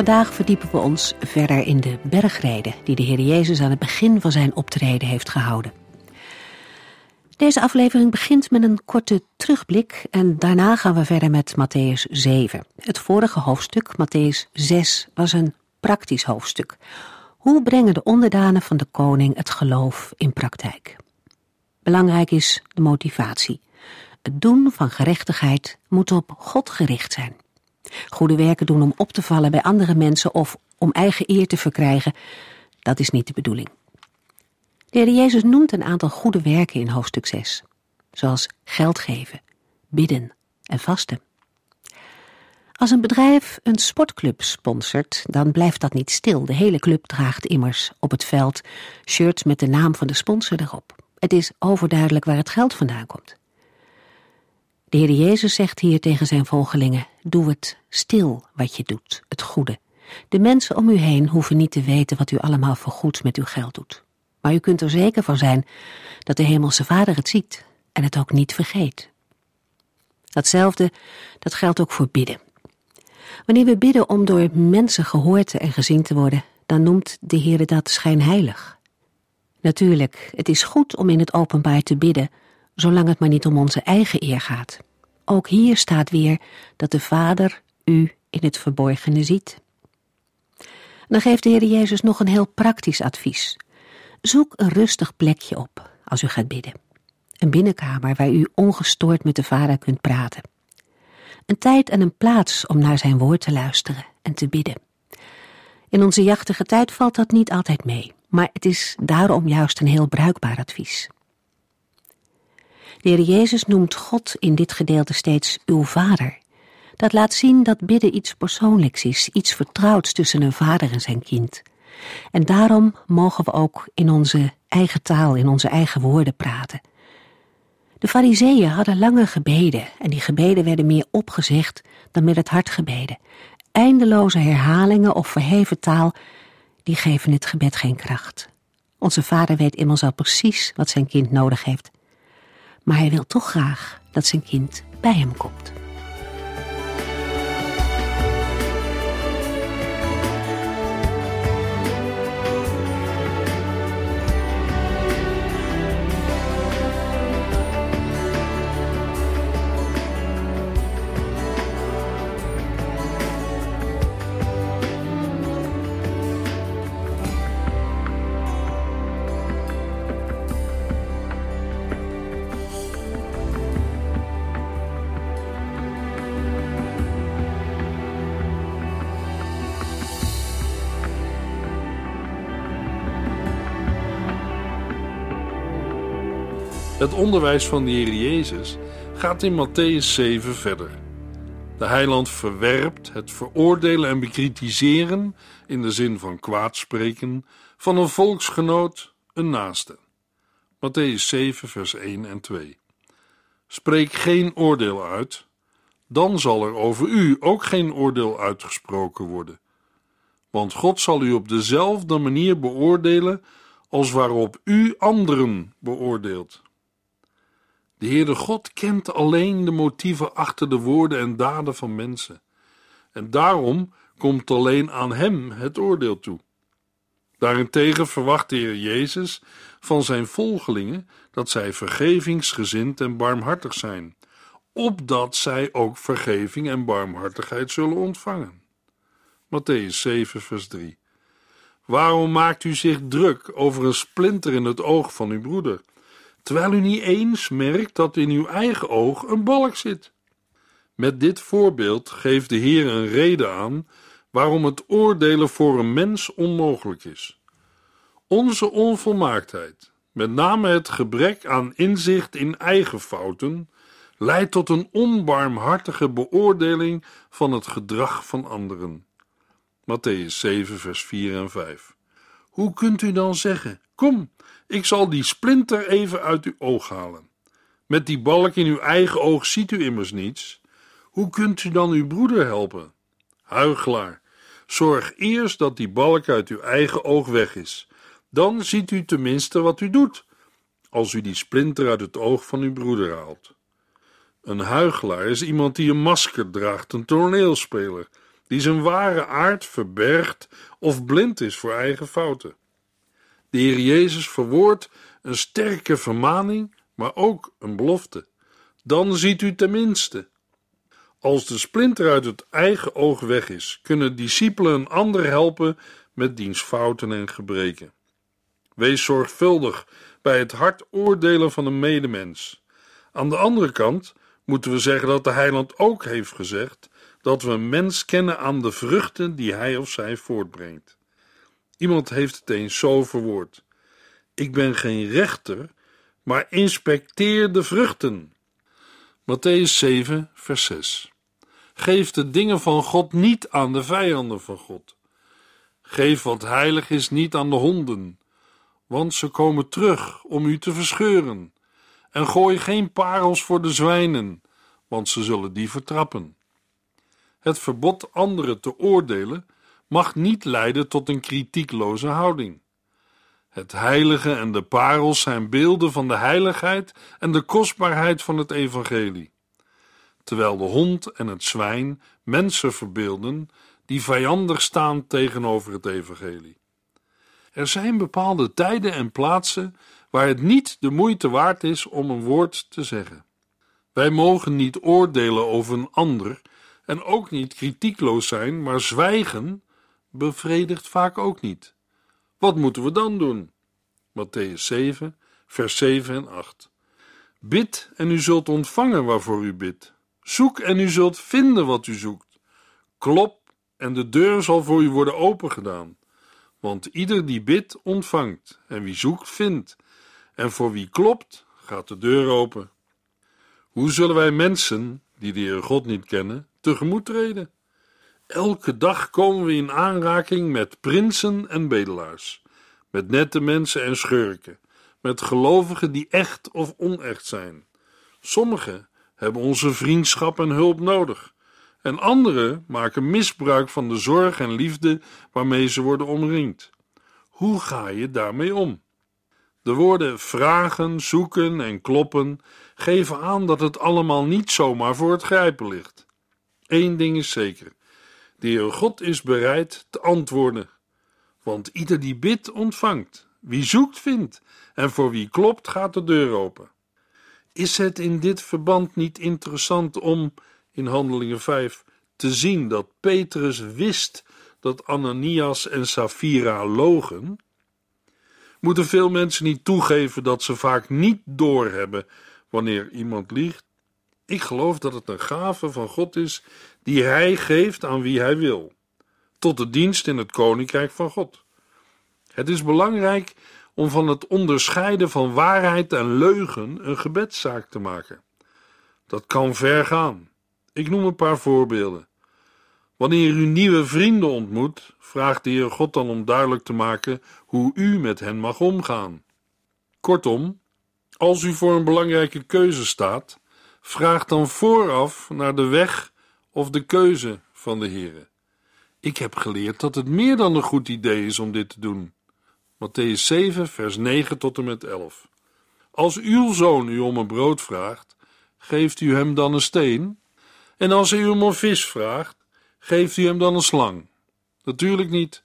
Vandaag verdiepen we ons verder in de bergreden die de Heer Jezus aan het begin van zijn optreden heeft gehouden. Deze aflevering begint met een korte terugblik en daarna gaan we verder met Matthäus 7. Het vorige hoofdstuk, Matthäus 6, was een praktisch hoofdstuk. Hoe brengen de onderdanen van de koning het geloof in praktijk? Belangrijk is de motivatie. Het doen van gerechtigheid moet op God gericht zijn. Goede werken doen om op te vallen bij andere mensen of om eigen eer te verkrijgen, dat is niet de bedoeling. De Heer Jezus noemt een aantal goede werken in hoofdstuk 6, zoals geld geven, bidden en vasten. Als een bedrijf een sportclub sponsort, dan blijft dat niet stil. De hele club draagt immers op het veld shirts met de naam van de sponsor erop. Het is overduidelijk waar het geld vandaan komt. De Heer Jezus zegt hier tegen zijn volgelingen, doe het stil wat je doet, het goede. De mensen om u heen hoeven niet te weten wat u allemaal voor goeds met uw geld doet. Maar u kunt er zeker van zijn dat de Hemelse Vader het ziet en het ook niet vergeet. Datzelfde, dat geldt ook voor bidden. Wanneer we bidden om door mensen gehoord en gezien te worden, dan noemt de Heer dat schijnheilig. Natuurlijk, het is goed om in het openbaar te bidden, zolang het maar niet om onze eigen eer gaat. Ook hier staat weer dat de Vader u in het verborgene ziet. Dan geeft de Heer Jezus nog een heel praktisch advies. Zoek een rustig plekje op als u gaat bidden. Een binnenkamer waar u ongestoord met de Vader kunt praten. Een tijd en een plaats om naar zijn woord te luisteren en te bidden. In onze jachtige tijd valt dat niet altijd mee, maar het is daarom juist een heel bruikbaar advies. De Heer Jezus noemt God in dit gedeelte steeds uw Vader. Dat laat zien dat bidden iets persoonlijks is, iets vertrouwds tussen een vader en zijn kind. En daarom mogen we ook in onze eigen taal, in onze eigen woorden praten. De fariseeën hadden lange gebeden en die gebeden werden meer opgezegd dan met het hart gebeden. Eindeloze herhalingen of verheven taal, die geven het gebed geen kracht. Onze vader weet immers al precies wat zijn kind nodig heeft maar hij wil toch graag dat zijn kind bij hem komt. Het onderwijs van de Heer Jezus gaat in Matthäus 7 verder. De heiland verwerpt het veroordelen en bekritiseren, in de zin van kwaadspreken, van een volksgenoot, een naaste. Matthäus 7, vers 1 en 2. Spreek geen oordeel uit, dan zal er over u ook geen oordeel uitgesproken worden. Want God zal u op dezelfde manier beoordelen als waarop u anderen beoordeelt. De Heere God kent alleen de motieven achter de woorden en daden van mensen. En daarom komt alleen aan Hem het oordeel toe. Daarentegen verwacht de Heer Jezus van zijn volgelingen dat zij vergevingsgezind en barmhartig zijn, opdat zij ook vergeving en barmhartigheid zullen ontvangen. Matthäus 7, vers 3. Waarom maakt u zich druk over een splinter in het oog van uw broeder? Terwijl u niet eens merkt dat in uw eigen oog een balk zit. Met dit voorbeeld geeft de Heer een reden aan waarom het oordelen voor een mens onmogelijk is. Onze onvolmaaktheid, met name het gebrek aan inzicht in eigen fouten, leidt tot een onbarmhartige beoordeling van het gedrag van anderen. Matthäus 7, vers 4 en 5. Hoe kunt u dan zeggen: Kom, ik zal die splinter even uit uw oog halen? Met die balk in uw eigen oog ziet u immers niets. Hoe kunt u dan uw broeder helpen? Huigelaar, zorg eerst dat die balk uit uw eigen oog weg is. Dan ziet u tenminste wat u doet, als u die splinter uit het oog van uw broeder haalt. Een huigelaar is iemand die een masker draagt, een toneelspeler, die zijn ware aard verbergt of blind is voor eigen fouten. De Heer Jezus verwoordt een sterke vermaning, maar ook een belofte. Dan ziet u tenminste. Als de splinter uit het eigen oog weg is, kunnen discipelen een ander helpen met diens fouten en gebreken. Wees zorgvuldig bij het hard oordelen van een medemens. Aan de andere kant moeten we zeggen dat de heiland ook heeft gezegd dat we een mens kennen aan de vruchten die hij of zij voortbrengt. Iemand heeft het eens zo verwoord: Ik ben geen rechter, maar inspecteer de vruchten. Matthäus 7, vers 6. Geef de dingen van God niet aan de vijanden van God. Geef wat heilig is niet aan de honden, want ze komen terug om u te verscheuren. En gooi geen parels voor de zwijnen, want ze zullen die vertrappen. Het verbod anderen te oordelen mag niet leiden tot een kritiekloze houding. Het heilige en de parels zijn beelden van de heiligheid en de kostbaarheid van het evangelie. Terwijl de hond en het zwijn mensen verbeelden die vijandig staan tegenover het evangelie. Er zijn bepaalde tijden en plaatsen waar het niet de moeite waard is om een woord te zeggen. Wij mogen niet oordelen over een ander en ook niet kritiekloos zijn, maar zwijgen bevredigt vaak ook niet. Wat moeten we dan doen? Matthäus 7, vers 7 en 8. Bid en u zult ontvangen waarvoor u bidt. Zoek en u zult vinden wat u zoekt. Klop en de deur zal voor u worden opengedaan. Want ieder die bidt, ontvangt, en wie zoekt, vindt. En voor wie klopt, gaat de deur open. Hoe zullen wij mensen, die de Heer God niet kennen, tegemoet treden? Elke dag komen we in aanraking met prinsen en bedelaars, met nette mensen en schurken, met gelovigen die echt of onecht zijn. Sommigen hebben onze vriendschap en hulp nodig, en anderen maken misbruik van de zorg en liefde waarmee ze worden omringd. Hoe ga je daarmee om? De woorden vragen, zoeken en kloppen geven aan dat het allemaal niet zomaar voor het grijpen ligt. Eén ding is zeker: de Heer God is bereid te antwoorden. Want ieder die bidt, ontvangt. Wie zoekt, vindt. En voor wie klopt, gaat de deur open. Is het in dit verband niet interessant om, in Handelingen 5, te zien dat Petrus wist dat Ananias en Safira logen? Moeten veel mensen niet toegeven dat ze vaak niet doorhebben wanneer iemand liegt? Ik geloof dat het een gave van God is die Hij geeft aan wie Hij wil, tot de dienst in het koninkrijk van God. Het is belangrijk om van het onderscheiden van waarheid en leugen een gebedszaak te maken. Dat kan ver gaan. Ik noem een paar voorbeelden. Wanneer u nieuwe vrienden ontmoet, vraagt de Heer God dan om duidelijk te maken hoe u met hen mag omgaan. Kortom, als u voor een belangrijke keuze staat, vraag dan vooraf naar de weg of de keuze van de Heere. Ik heb geleerd dat het meer dan een goed idee is om dit te doen. Matthäus 7, vers 9 tot en met 11. Als uw zoon u om een brood vraagt, geeft u hem dan een steen? En als hij u om een vis vraagt, geeft u hem dan een slang? Natuurlijk niet.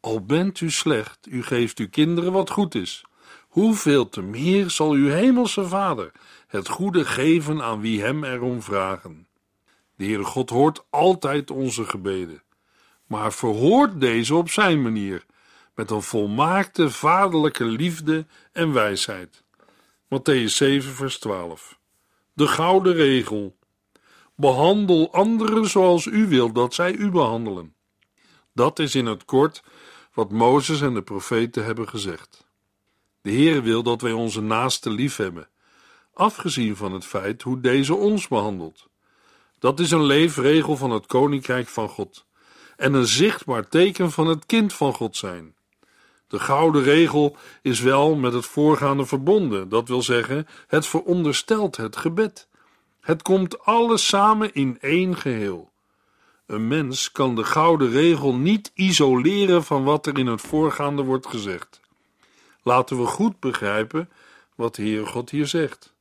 Al bent u slecht, u geeft uw kinderen wat goed is. Hoeveel te meer zal uw hemelse Vader het goede geven aan wie hem erom vragen? De Heere God hoort altijd onze gebeden, maar verhoort deze op zijn manier, met een volmaakte vaderlijke liefde en wijsheid. Matthäus 7, vers 12. De gouden regel. Behandel anderen zoals u wilt dat zij u behandelen. Dat is in het kort wat Mozes en de profeten hebben gezegd. De Heer wil dat wij onze naaste lief hebben, afgezien van het feit hoe deze ons behandelt. Dat is een leefregel van het koninkrijk van God. en een zichtbaar teken van het kind van God zijn. De gouden regel is wel met het voorgaande verbonden, dat wil zeggen, het veronderstelt het gebed. Het komt alles samen in één geheel. Een mens kan de gouden regel niet isoleren van wat er in het voorgaande wordt gezegd. Laten we goed begrijpen wat de Heer God hier zegt.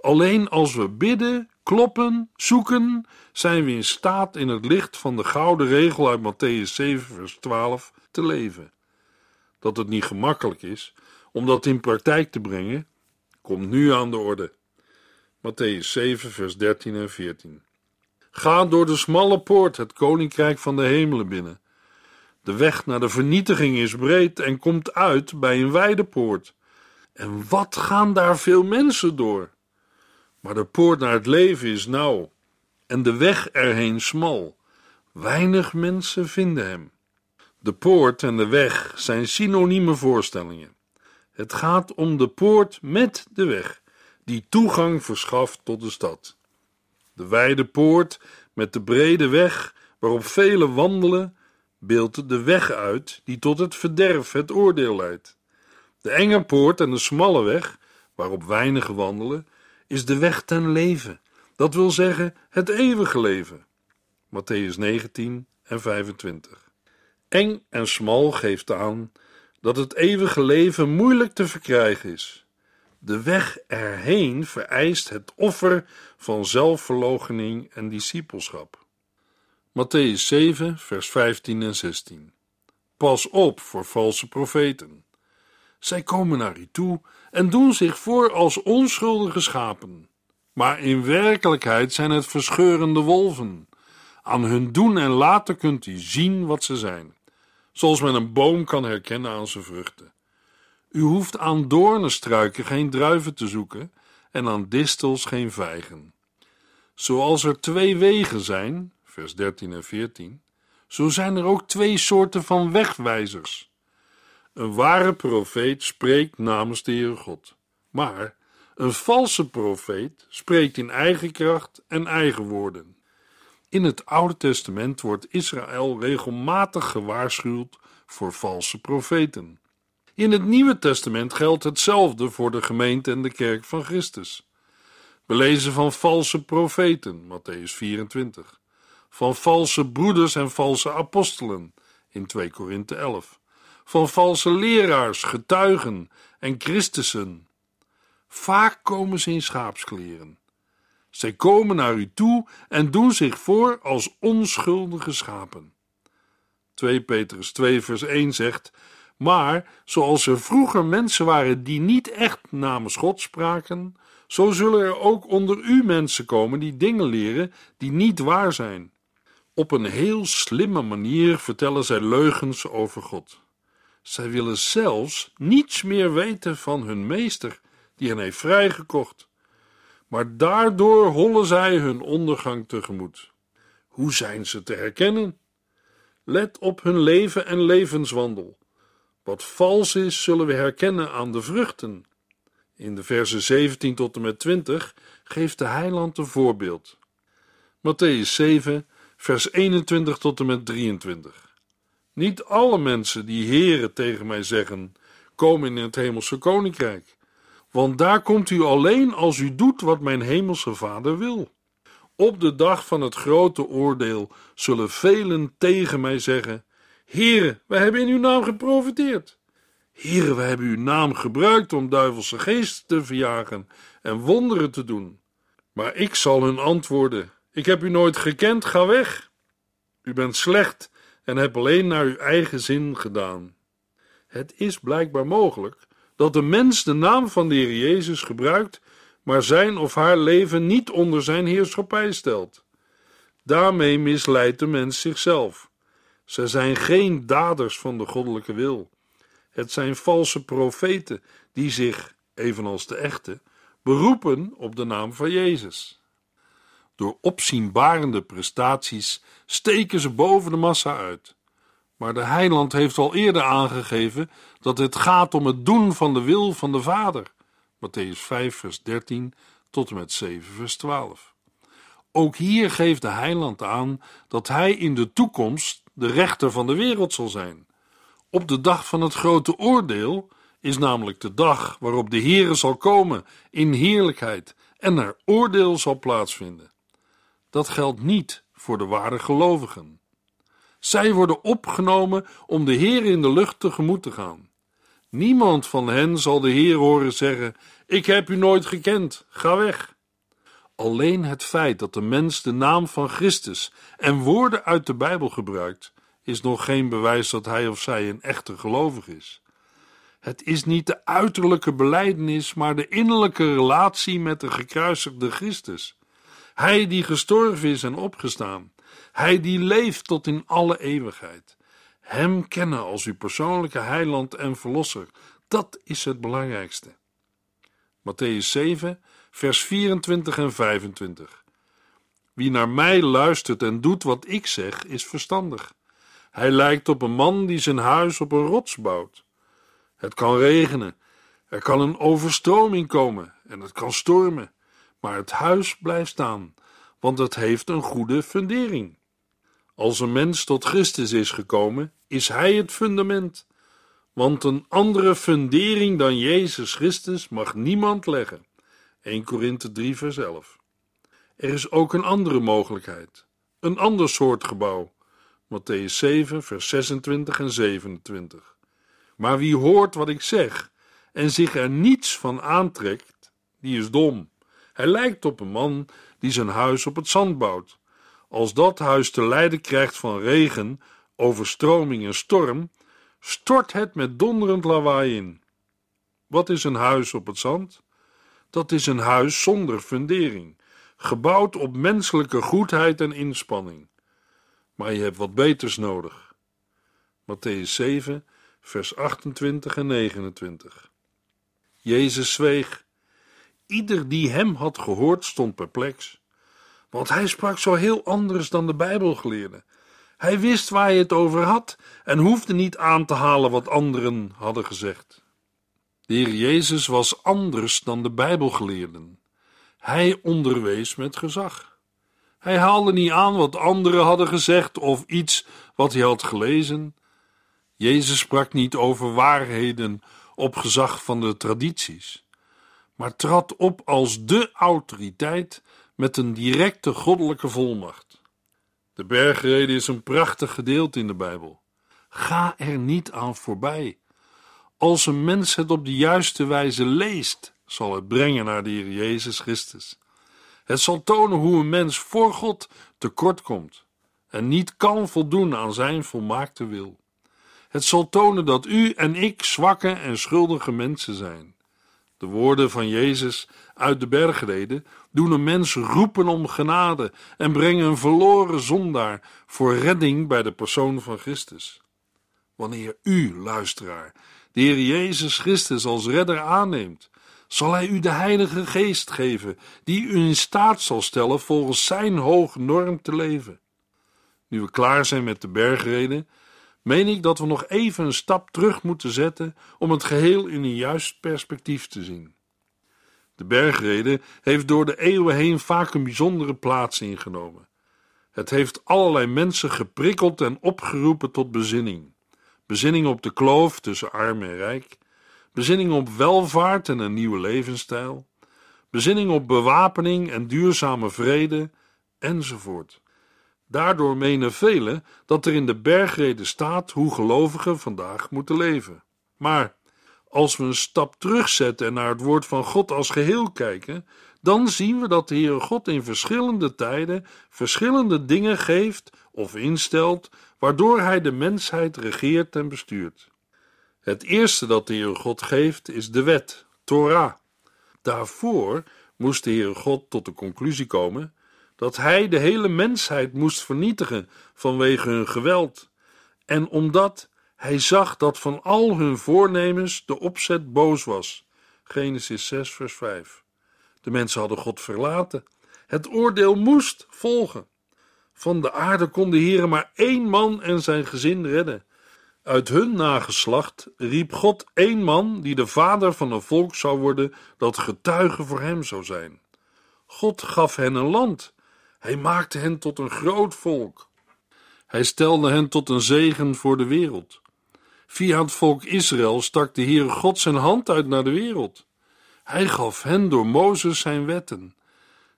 Alleen als we bidden, kloppen, zoeken, zijn we in staat in het licht van de gouden regel uit Matthäus 7, vers 12 te leven. Dat het niet gemakkelijk is om dat in praktijk te brengen, komt nu aan de orde. Matthäus 7, vers 13 en 14. Ga door de smalle poort het koninkrijk van de hemelen binnen. De weg naar de vernietiging is breed en komt uit bij een wijde poort. En wat gaan daar veel mensen door? Maar de poort naar het leven is nauw en de weg erheen smal. Weinig mensen vinden hem. De poort en de weg zijn synonieme voorstellingen. Het gaat om de poort met de weg, die toegang verschaft tot de stad. De wijde poort met de brede weg waarop velen wandelen, beeldt de weg uit die tot het verderf, het oordeel leidt. De enge poort en de smalle weg, waarop weinigen wandelen, is de weg ten leven, dat wil zeggen het eeuwige leven. Matthäus 19 en 25. Eng en smal geeft aan dat het eeuwige leven moeilijk te verkrijgen is. De weg erheen vereist het offer van zelfverloochening en discipelschap. Matthäus 7, vers 15 en 16. Pas op voor valse profeten. Zij komen naar u toe en doen zich voor als onschuldige schapen. Maar in werkelijkheid zijn het verscheurende wolven. Aan hun doen en laten kunt u zien wat ze zijn, zoals men een boom kan herkennen aan zijn vruchten. U hoeft aan doornenstruiken geen druiven te zoeken en aan distels geen vijgen. Zoals er twee wegen zijn, vers 13 en 14, zo zijn er ook twee soorten van wegwijzers. Een ware profeet spreekt namens de Heer God, maar een valse profeet spreekt in eigen kracht en eigen woorden. In het Oude Testament wordt Israël regelmatig gewaarschuwd voor valse profeten. In het Nieuwe Testament geldt hetzelfde voor de gemeente en de kerk van Christus. We lezen van valse profeten, Matthäus 24, van valse broeders en valse apostelen in 2 Korinthe 11, van valse leraars, getuigen en Christussen. Vaak komen ze in schaapskleren. Zij komen naar u toe en doen zich voor als onschuldige schapen. 2 Petrus 2 vers 1 zegt maar zoals er vroeger mensen waren die niet echt namens God spraken, zo zullen er ook onder u mensen komen die dingen leren die niet waar zijn. Op een heel slimme manier vertellen zij leugens over God. Zij willen zelfs niets meer weten van hun meester, die hen heeft vrijgekocht. Maar daardoor hollen zij hun ondergang tegemoet. Hoe zijn ze te herkennen? Let op hun leven en levenswandel. Wat vals is, zullen we herkennen aan de vruchten. In de versen 17 tot en met 20 geeft de heiland een voorbeeld. Matthäus 7, vers 21 tot en met 23. Niet alle mensen die heren tegen mij zeggen, komen in het hemelse koninkrijk. Want daar komt u alleen als u doet wat mijn hemelse vader wil. Op de dag van het grote oordeel zullen velen tegen mij zeggen: Heren, wij hebben in uw naam geprofiteerd. Heren, wij hebben uw naam gebruikt om duivelse geesten te verjagen en wonderen te doen. Maar ik zal hun antwoorden: Ik heb u nooit gekend, ga weg. U bent slecht en hebt alleen naar uw eigen zin gedaan. Het is blijkbaar mogelijk dat de mens de naam van de Heer Jezus gebruikt, maar zijn of haar leven niet onder zijn heerschappij stelt. Daarmee misleidt de mens zichzelf. Ze zijn geen daders van de goddelijke wil. Het zijn valse profeten die zich, evenals de echte, beroepen op de naam van Jezus. Door opzienbarende prestaties steken ze boven de massa uit. Maar de heiland heeft al eerder aangegeven dat het gaat om het doen van de wil van de Vader. Matthäus 5, vers 13 tot en met 7, vers 12. Ook hier geeft de heiland aan dat hij in de toekomst de rechter van de wereld zal zijn. Op de dag van het grote oordeel is namelijk de dag waarop de Heere zal komen in heerlijkheid en er oordeel zal plaatsvinden. Dat geldt niet voor de ware gelovigen. Zij worden opgenomen om de Heer in de lucht tegemoet te gaan. Niemand van hen zal de Heer horen zeggen: Ik heb u nooit gekend, ga weg. Alleen het feit dat de mens de naam van Christus en woorden uit de Bijbel gebruikt, is nog geen bewijs dat hij of zij een echte gelovig is. Het is niet de uiterlijke belijdenis, maar de innerlijke relatie met de gekruisigde Christus. Hij die gestorven is en opgestaan. Hij die leeft tot in alle eeuwigheid. Hem kennen als uw persoonlijke heiland en verlosser. Dat is het belangrijkste. Matthäus 7, vers 24 en 25. Wie naar mij luistert en doet wat ik zeg, is verstandig. Hij lijkt op een man die zijn huis op een rots bouwt. Het kan regenen, er kan een overstroming komen en het kan stormen, maar het huis blijft staan, want het heeft een goede fundering. Als een mens tot Christus is gekomen, is hij het fundament, want een andere fundering dan Jezus Christus mag niemand leggen. 1 Korinthe 3 vers 11. Er is ook een andere mogelijkheid, een ander soort gebouw. Matthäus 7 vers 26 en 27. Maar wie hoort wat ik zeg en zich er niets van aantrekt, die is dom. Hij lijkt op een man die zijn huis op het zand bouwt. Als dat huis te lijden krijgt van regen, overstroming en storm, stort het met donderend lawaai in. Wat is een huis op het zand? Dat is een huis zonder fundering, gebouwd op menselijke goedheid en inspanning. Maar je hebt wat beters nodig. Matthäus 7, vers 28 en 29. Jezus zweeg. Ieder die hem had gehoord stond perplex, want hij sprak zo heel anders dan de Bijbelgeleerden. Hij wist waar hij het over had en hoefde niet aan te halen wat anderen hadden gezegd. De Heer Jezus was anders dan de Bijbelgeleerden. Hij onderwees met gezag. Hij haalde niet aan wat anderen hadden gezegd of iets wat hij had gelezen. Jezus sprak niet over waarheden op gezag van de tradities, maar trad op als de autoriteit met een directe goddelijke volmacht. De bergrede is een prachtig gedeelte in de Bijbel. Ga er niet aan voorbij. Als een mens het op de juiste wijze leest, zal het brengen naar de Heer Jezus Christus. Het zal tonen hoe een mens voor God tekort komt en niet kan voldoen aan zijn volmaakte wil. Het zal tonen dat u en ik zwakke en schuldige mensen zijn. De woorden van Jezus uit de bergreden doen een mens roepen om genade en brengen een verloren zondaar voor redding bij de persoon van Christus. Wanneer u, luisteraar, de Heer Jezus Christus als redder aanneemt, zal Hij u de Heilige Geest geven, die u in staat zal stellen volgens Zijn hoge norm te leven. Nu we klaar zijn met de bergreden, meen ik dat we nog even een stap terug moeten zetten om het geheel in een juist perspectief te zien. De bergrede heeft door de eeuwen heen vaak een bijzondere plaats ingenomen. Het heeft allerlei mensen geprikkeld en opgeroepen tot bezinning. Bezinning op de kloof tussen arm en rijk, bezinning op welvaart en een nieuwe levensstijl, bezinning op bewapening en duurzame vrede, enzovoort. Daardoor menen velen dat er in de bergrede staat hoe gelovigen vandaag moeten leven. Maar als we een stap terugzetten en naar het woord van God als geheel kijken, dan zien we dat de Heere God in verschillende tijden verschillende dingen geeft of instelt, waardoor Hij de mensheid regeert en bestuurt. Het eerste dat de Heere God geeft is de wet, Torah. Daarvoor moest de Heere God tot de conclusie komen dat hij de hele mensheid moest vernietigen vanwege hun geweld, en omdat hij zag dat van al hun voornemens de opzet boos was. Genesis 6, vers 5. De mensen hadden God verlaten. Het oordeel moest volgen. Van de aarde kon de maar één man en zijn gezin redden. Uit hun nageslacht riep God één man die de vader van een volk zou worden dat getuige voor hem zou zijn. God gaf hen een land hij maakte hen tot een groot volk. Hij stelde hen tot een zegen voor de wereld. Via het volk Israël stak de Heere God zijn hand uit naar de wereld. Hij gaf hen door Mozes zijn wetten.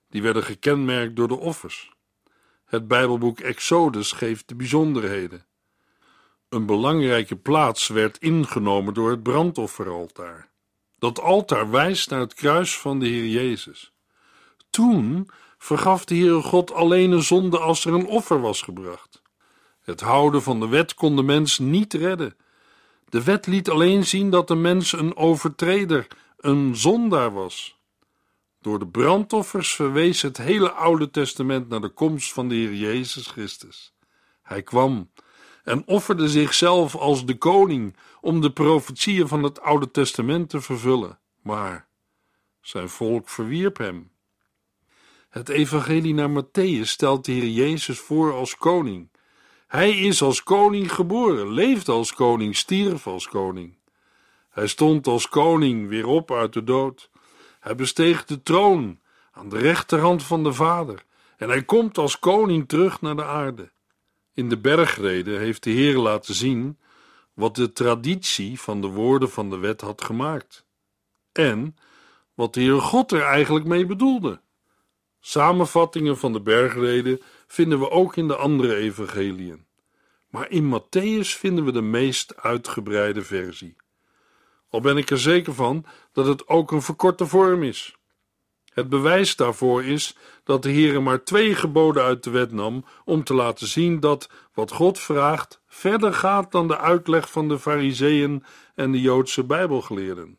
Die werden gekenmerkt door de offers. Het Bijbelboek Exodus geeft de bijzonderheden. Een belangrijke plaats werd ingenomen door het brandofferaltaar. Dat altaar wijst naar het kruis van de Heer Jezus. Toen vergaf de Heere God alleen een zonde als er een offer was gebracht. Het houden van de wet kon de mens niet redden. De wet liet alleen zien dat de mens een overtreder, een zondaar was. Door de brandoffers verwees het hele Oude Testament naar de komst van de Heer Jezus Christus. Hij kwam en offerde zichzelf als de koning om de profetieën van het Oude Testament te vervullen. Maar zijn volk verwierp hem. Het evangelie naar Matthäus stelt de Heer Jezus voor als koning. Hij is als koning geboren, leefde als koning, stierf als koning. Hij stond als koning weer op uit de dood. Hij besteeg de troon aan de rechterhand van de Vader en hij komt als koning terug naar de aarde. In de bergreden heeft de Heer laten zien wat de traditie van de woorden van de wet had gemaakt en wat de Heer God er eigenlijk mee bedoelde. Samenvattingen van de bergreden vinden we ook in de andere evangeliën. Maar in Matthäus vinden we de meest uitgebreide versie. Al ben ik er zeker van dat het ook een verkorte vorm is. Het bewijs daarvoor is dat de Heer maar twee geboden uit de wet nam om te laten zien dat wat God vraagt verder gaat dan de uitleg van de Fariseeën en de Joodse Bijbelgeleerden.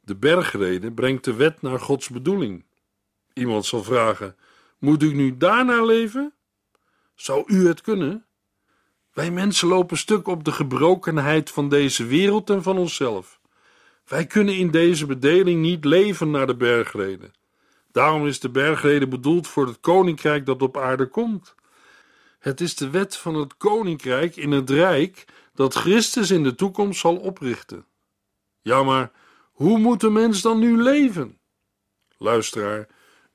De bergrede brengt de wet naar Gods bedoeling. Iemand zal vragen: Moet ik nu daarnaar leven? Zou u het kunnen? Wij mensen lopen stuk op de gebrokenheid van deze wereld en van onszelf. Wij kunnen in deze bedeling niet leven naar de bergreden. Daarom is de bergrede bedoeld voor het koninkrijk dat op aarde komt. Het is de wet van het koninkrijk in het rijk dat Christus in de toekomst zal oprichten. Ja, maar hoe moet de mens dan nu leven? Luisteraar,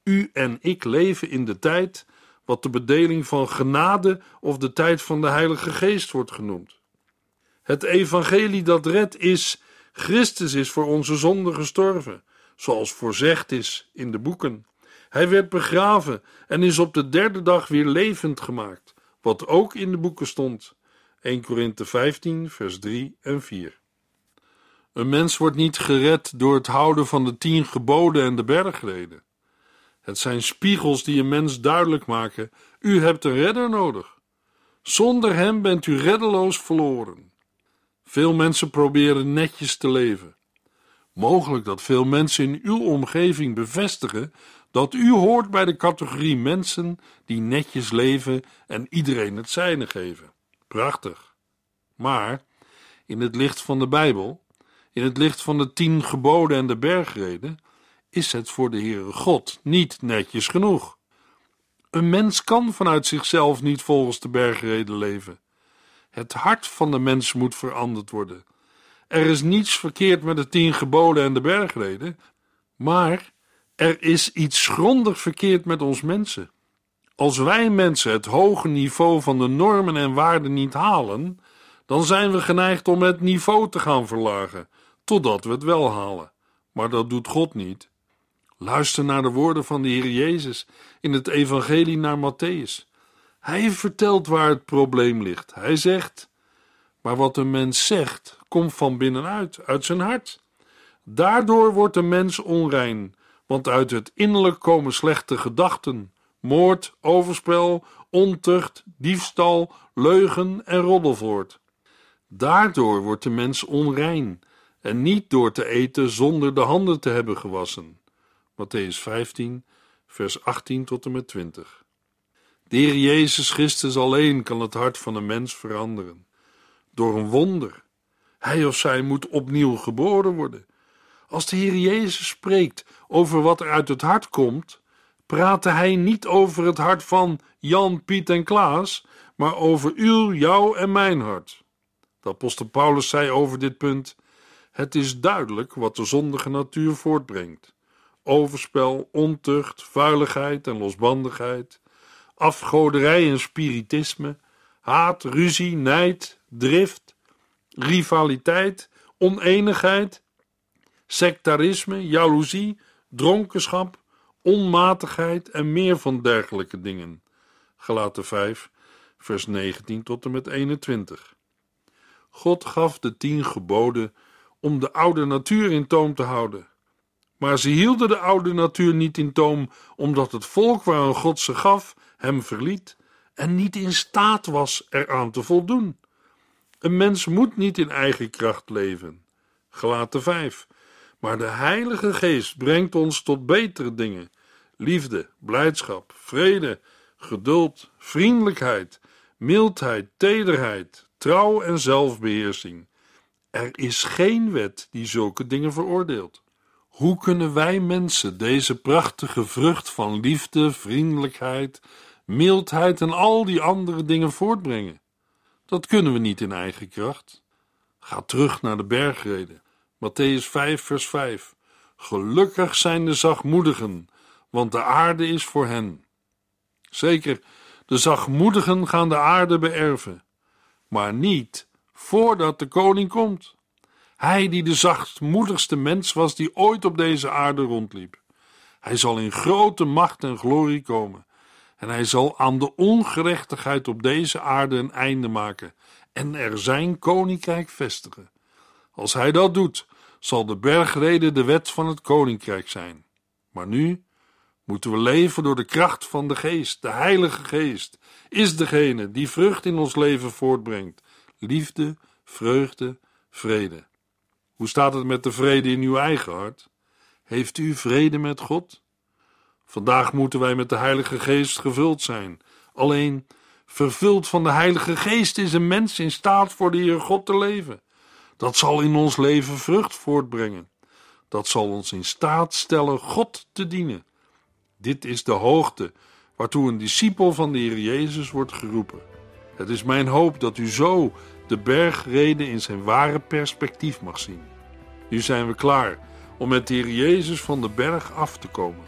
u en ik leven in de tijd wat de bedeling van genade of de tijd van de Heilige Geest wordt genoemd. Het evangelie dat redt is: Christus is voor onze zonde gestorven, zoals voorzegd is in de boeken. Hij werd begraven en is op de derde dag weer levend gemaakt, wat ook in de boeken stond. 1 Korinthe 15, vers 3 en 4. Een mens wordt niet gered door het houden van de tien geboden en de bergreden. Het zijn spiegels die een mens duidelijk maken: u hebt een redder nodig. Zonder hem bent u reddeloos verloren. Veel mensen proberen netjes te leven. Mogelijk dat veel mensen in uw omgeving bevestigen dat u hoort bij de categorie mensen die netjes leven en iedereen het zijne geven. Prachtig. Maar in het licht van de Bijbel, in het licht van de tien geboden en de bergreden, is het voor de Heere God niet netjes genoeg. Een mens kan vanuit zichzelf niet volgens de bergreden leven. Het hart van de mens moet veranderd worden. Er is niets verkeerd met de tien geboden en de bergreden, maar er is iets grondig verkeerd met ons mensen. Als wij mensen het hoge niveau van de normen en waarden niet halen, dan zijn we geneigd om het niveau te gaan verlagen, totdat we het wel halen. Maar dat doet God niet. Luister naar de woorden van de Heer Jezus in het Evangelie naar Matthäus. Hij vertelt waar het probleem ligt. Hij zegt: Maar wat een mens zegt, komt van binnenuit, uit zijn hart. Daardoor wordt de mens onrein, want uit het innerlijk komen slechte gedachten, moord, overspel, ontucht, diefstal, leugen en roddel voort. Daardoor wordt de mens onrein, en niet door te eten zonder de handen te hebben gewassen. Matthäus 15, vers 18 tot en met 20. De Heer Jezus Christus alleen kan het hart van een mens veranderen. Door een wonder. Hij of zij moet opnieuw geboren worden. Als de Heer Jezus spreekt over wat er uit het hart komt, praatte hij niet over het hart van Jan, Piet en Klaas, maar over uw, jouw en mijn hart. De apostel Paulus zei over dit punt: Het is duidelijk wat de zondige natuur voortbrengt overspel, ontucht, vuiligheid en losbandigheid, afgoderij en spiritisme, haat, ruzie, nijd, drift, rivaliteit, oneenigheid, sectarisme, jaloezie, dronkenschap, onmatigheid en meer van dergelijke dingen. Galaten 5, vers 19 tot en met 21. God gaf de tien geboden om de oude natuur in toom te houden. Maar ze hielden de oude natuur niet in toom, omdat het volk waaraan God ze gaf hem verliet en niet in staat was eraan te voldoen. Een mens moet niet in eigen kracht leven. Gelaten 5. Maar de Heilige Geest brengt ons tot betere dingen: liefde, blijdschap, vrede, geduld, vriendelijkheid, mildheid, tederheid, trouw en zelfbeheersing. Er is geen wet die zulke dingen veroordeelt. Hoe kunnen wij mensen deze prachtige vrucht van liefde, vriendelijkheid, mildheid en al die andere dingen voortbrengen? Dat kunnen we niet in eigen kracht. Ga terug naar de bergreden. Matthäus 5, vers 5. Gelukkig zijn de zachtmoedigen, want de aarde is voor hen. Zeker, de zachtmoedigen gaan de aarde beërven, maar niet voordat de koning komt. Hij die de zachtmoedigste mens was die ooit op deze aarde rondliep. Hij zal in grote macht en glorie komen. En hij zal aan de ongerechtigheid op deze aarde een einde maken en er zijn koninkrijk vestigen. Als hij dat doet, zal de bergrede de wet van het koninkrijk zijn. Maar nu moeten we leven door de kracht van de geest. De Heilige Geest is degene die vrucht in ons leven voortbrengt: liefde, vreugde, vrede. Hoe staat het met de vrede in uw eigen hart? Heeft u vrede met God? Vandaag moeten wij met de Heilige Geest gevuld zijn. Alleen, vervuld van de Heilige Geest is een mens in staat voor de Heer God te leven. Dat zal in ons leven vrucht voortbrengen. Dat zal ons in staat stellen God te dienen. Dit is de hoogte waartoe een discipel van de Heer Jezus wordt geroepen. Het is mijn hoop dat u zo de bergreden in zijn ware perspectief mag zien. Nu zijn we klaar om met de Heer Jezus van de berg af te komen.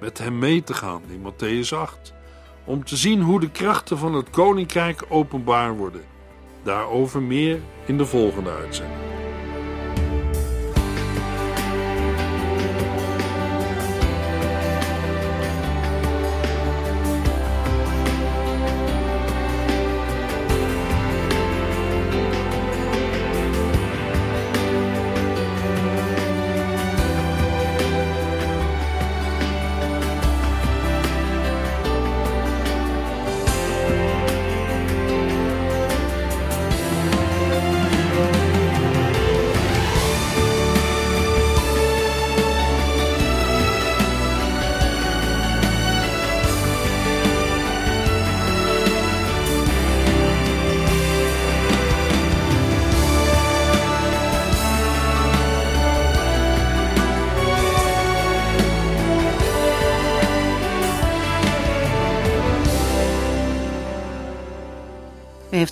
Met hem mee te gaan in Matthäus 8. Om te zien hoe de krachten van het koninkrijk openbaar worden. Daarover meer in de volgende uitzending.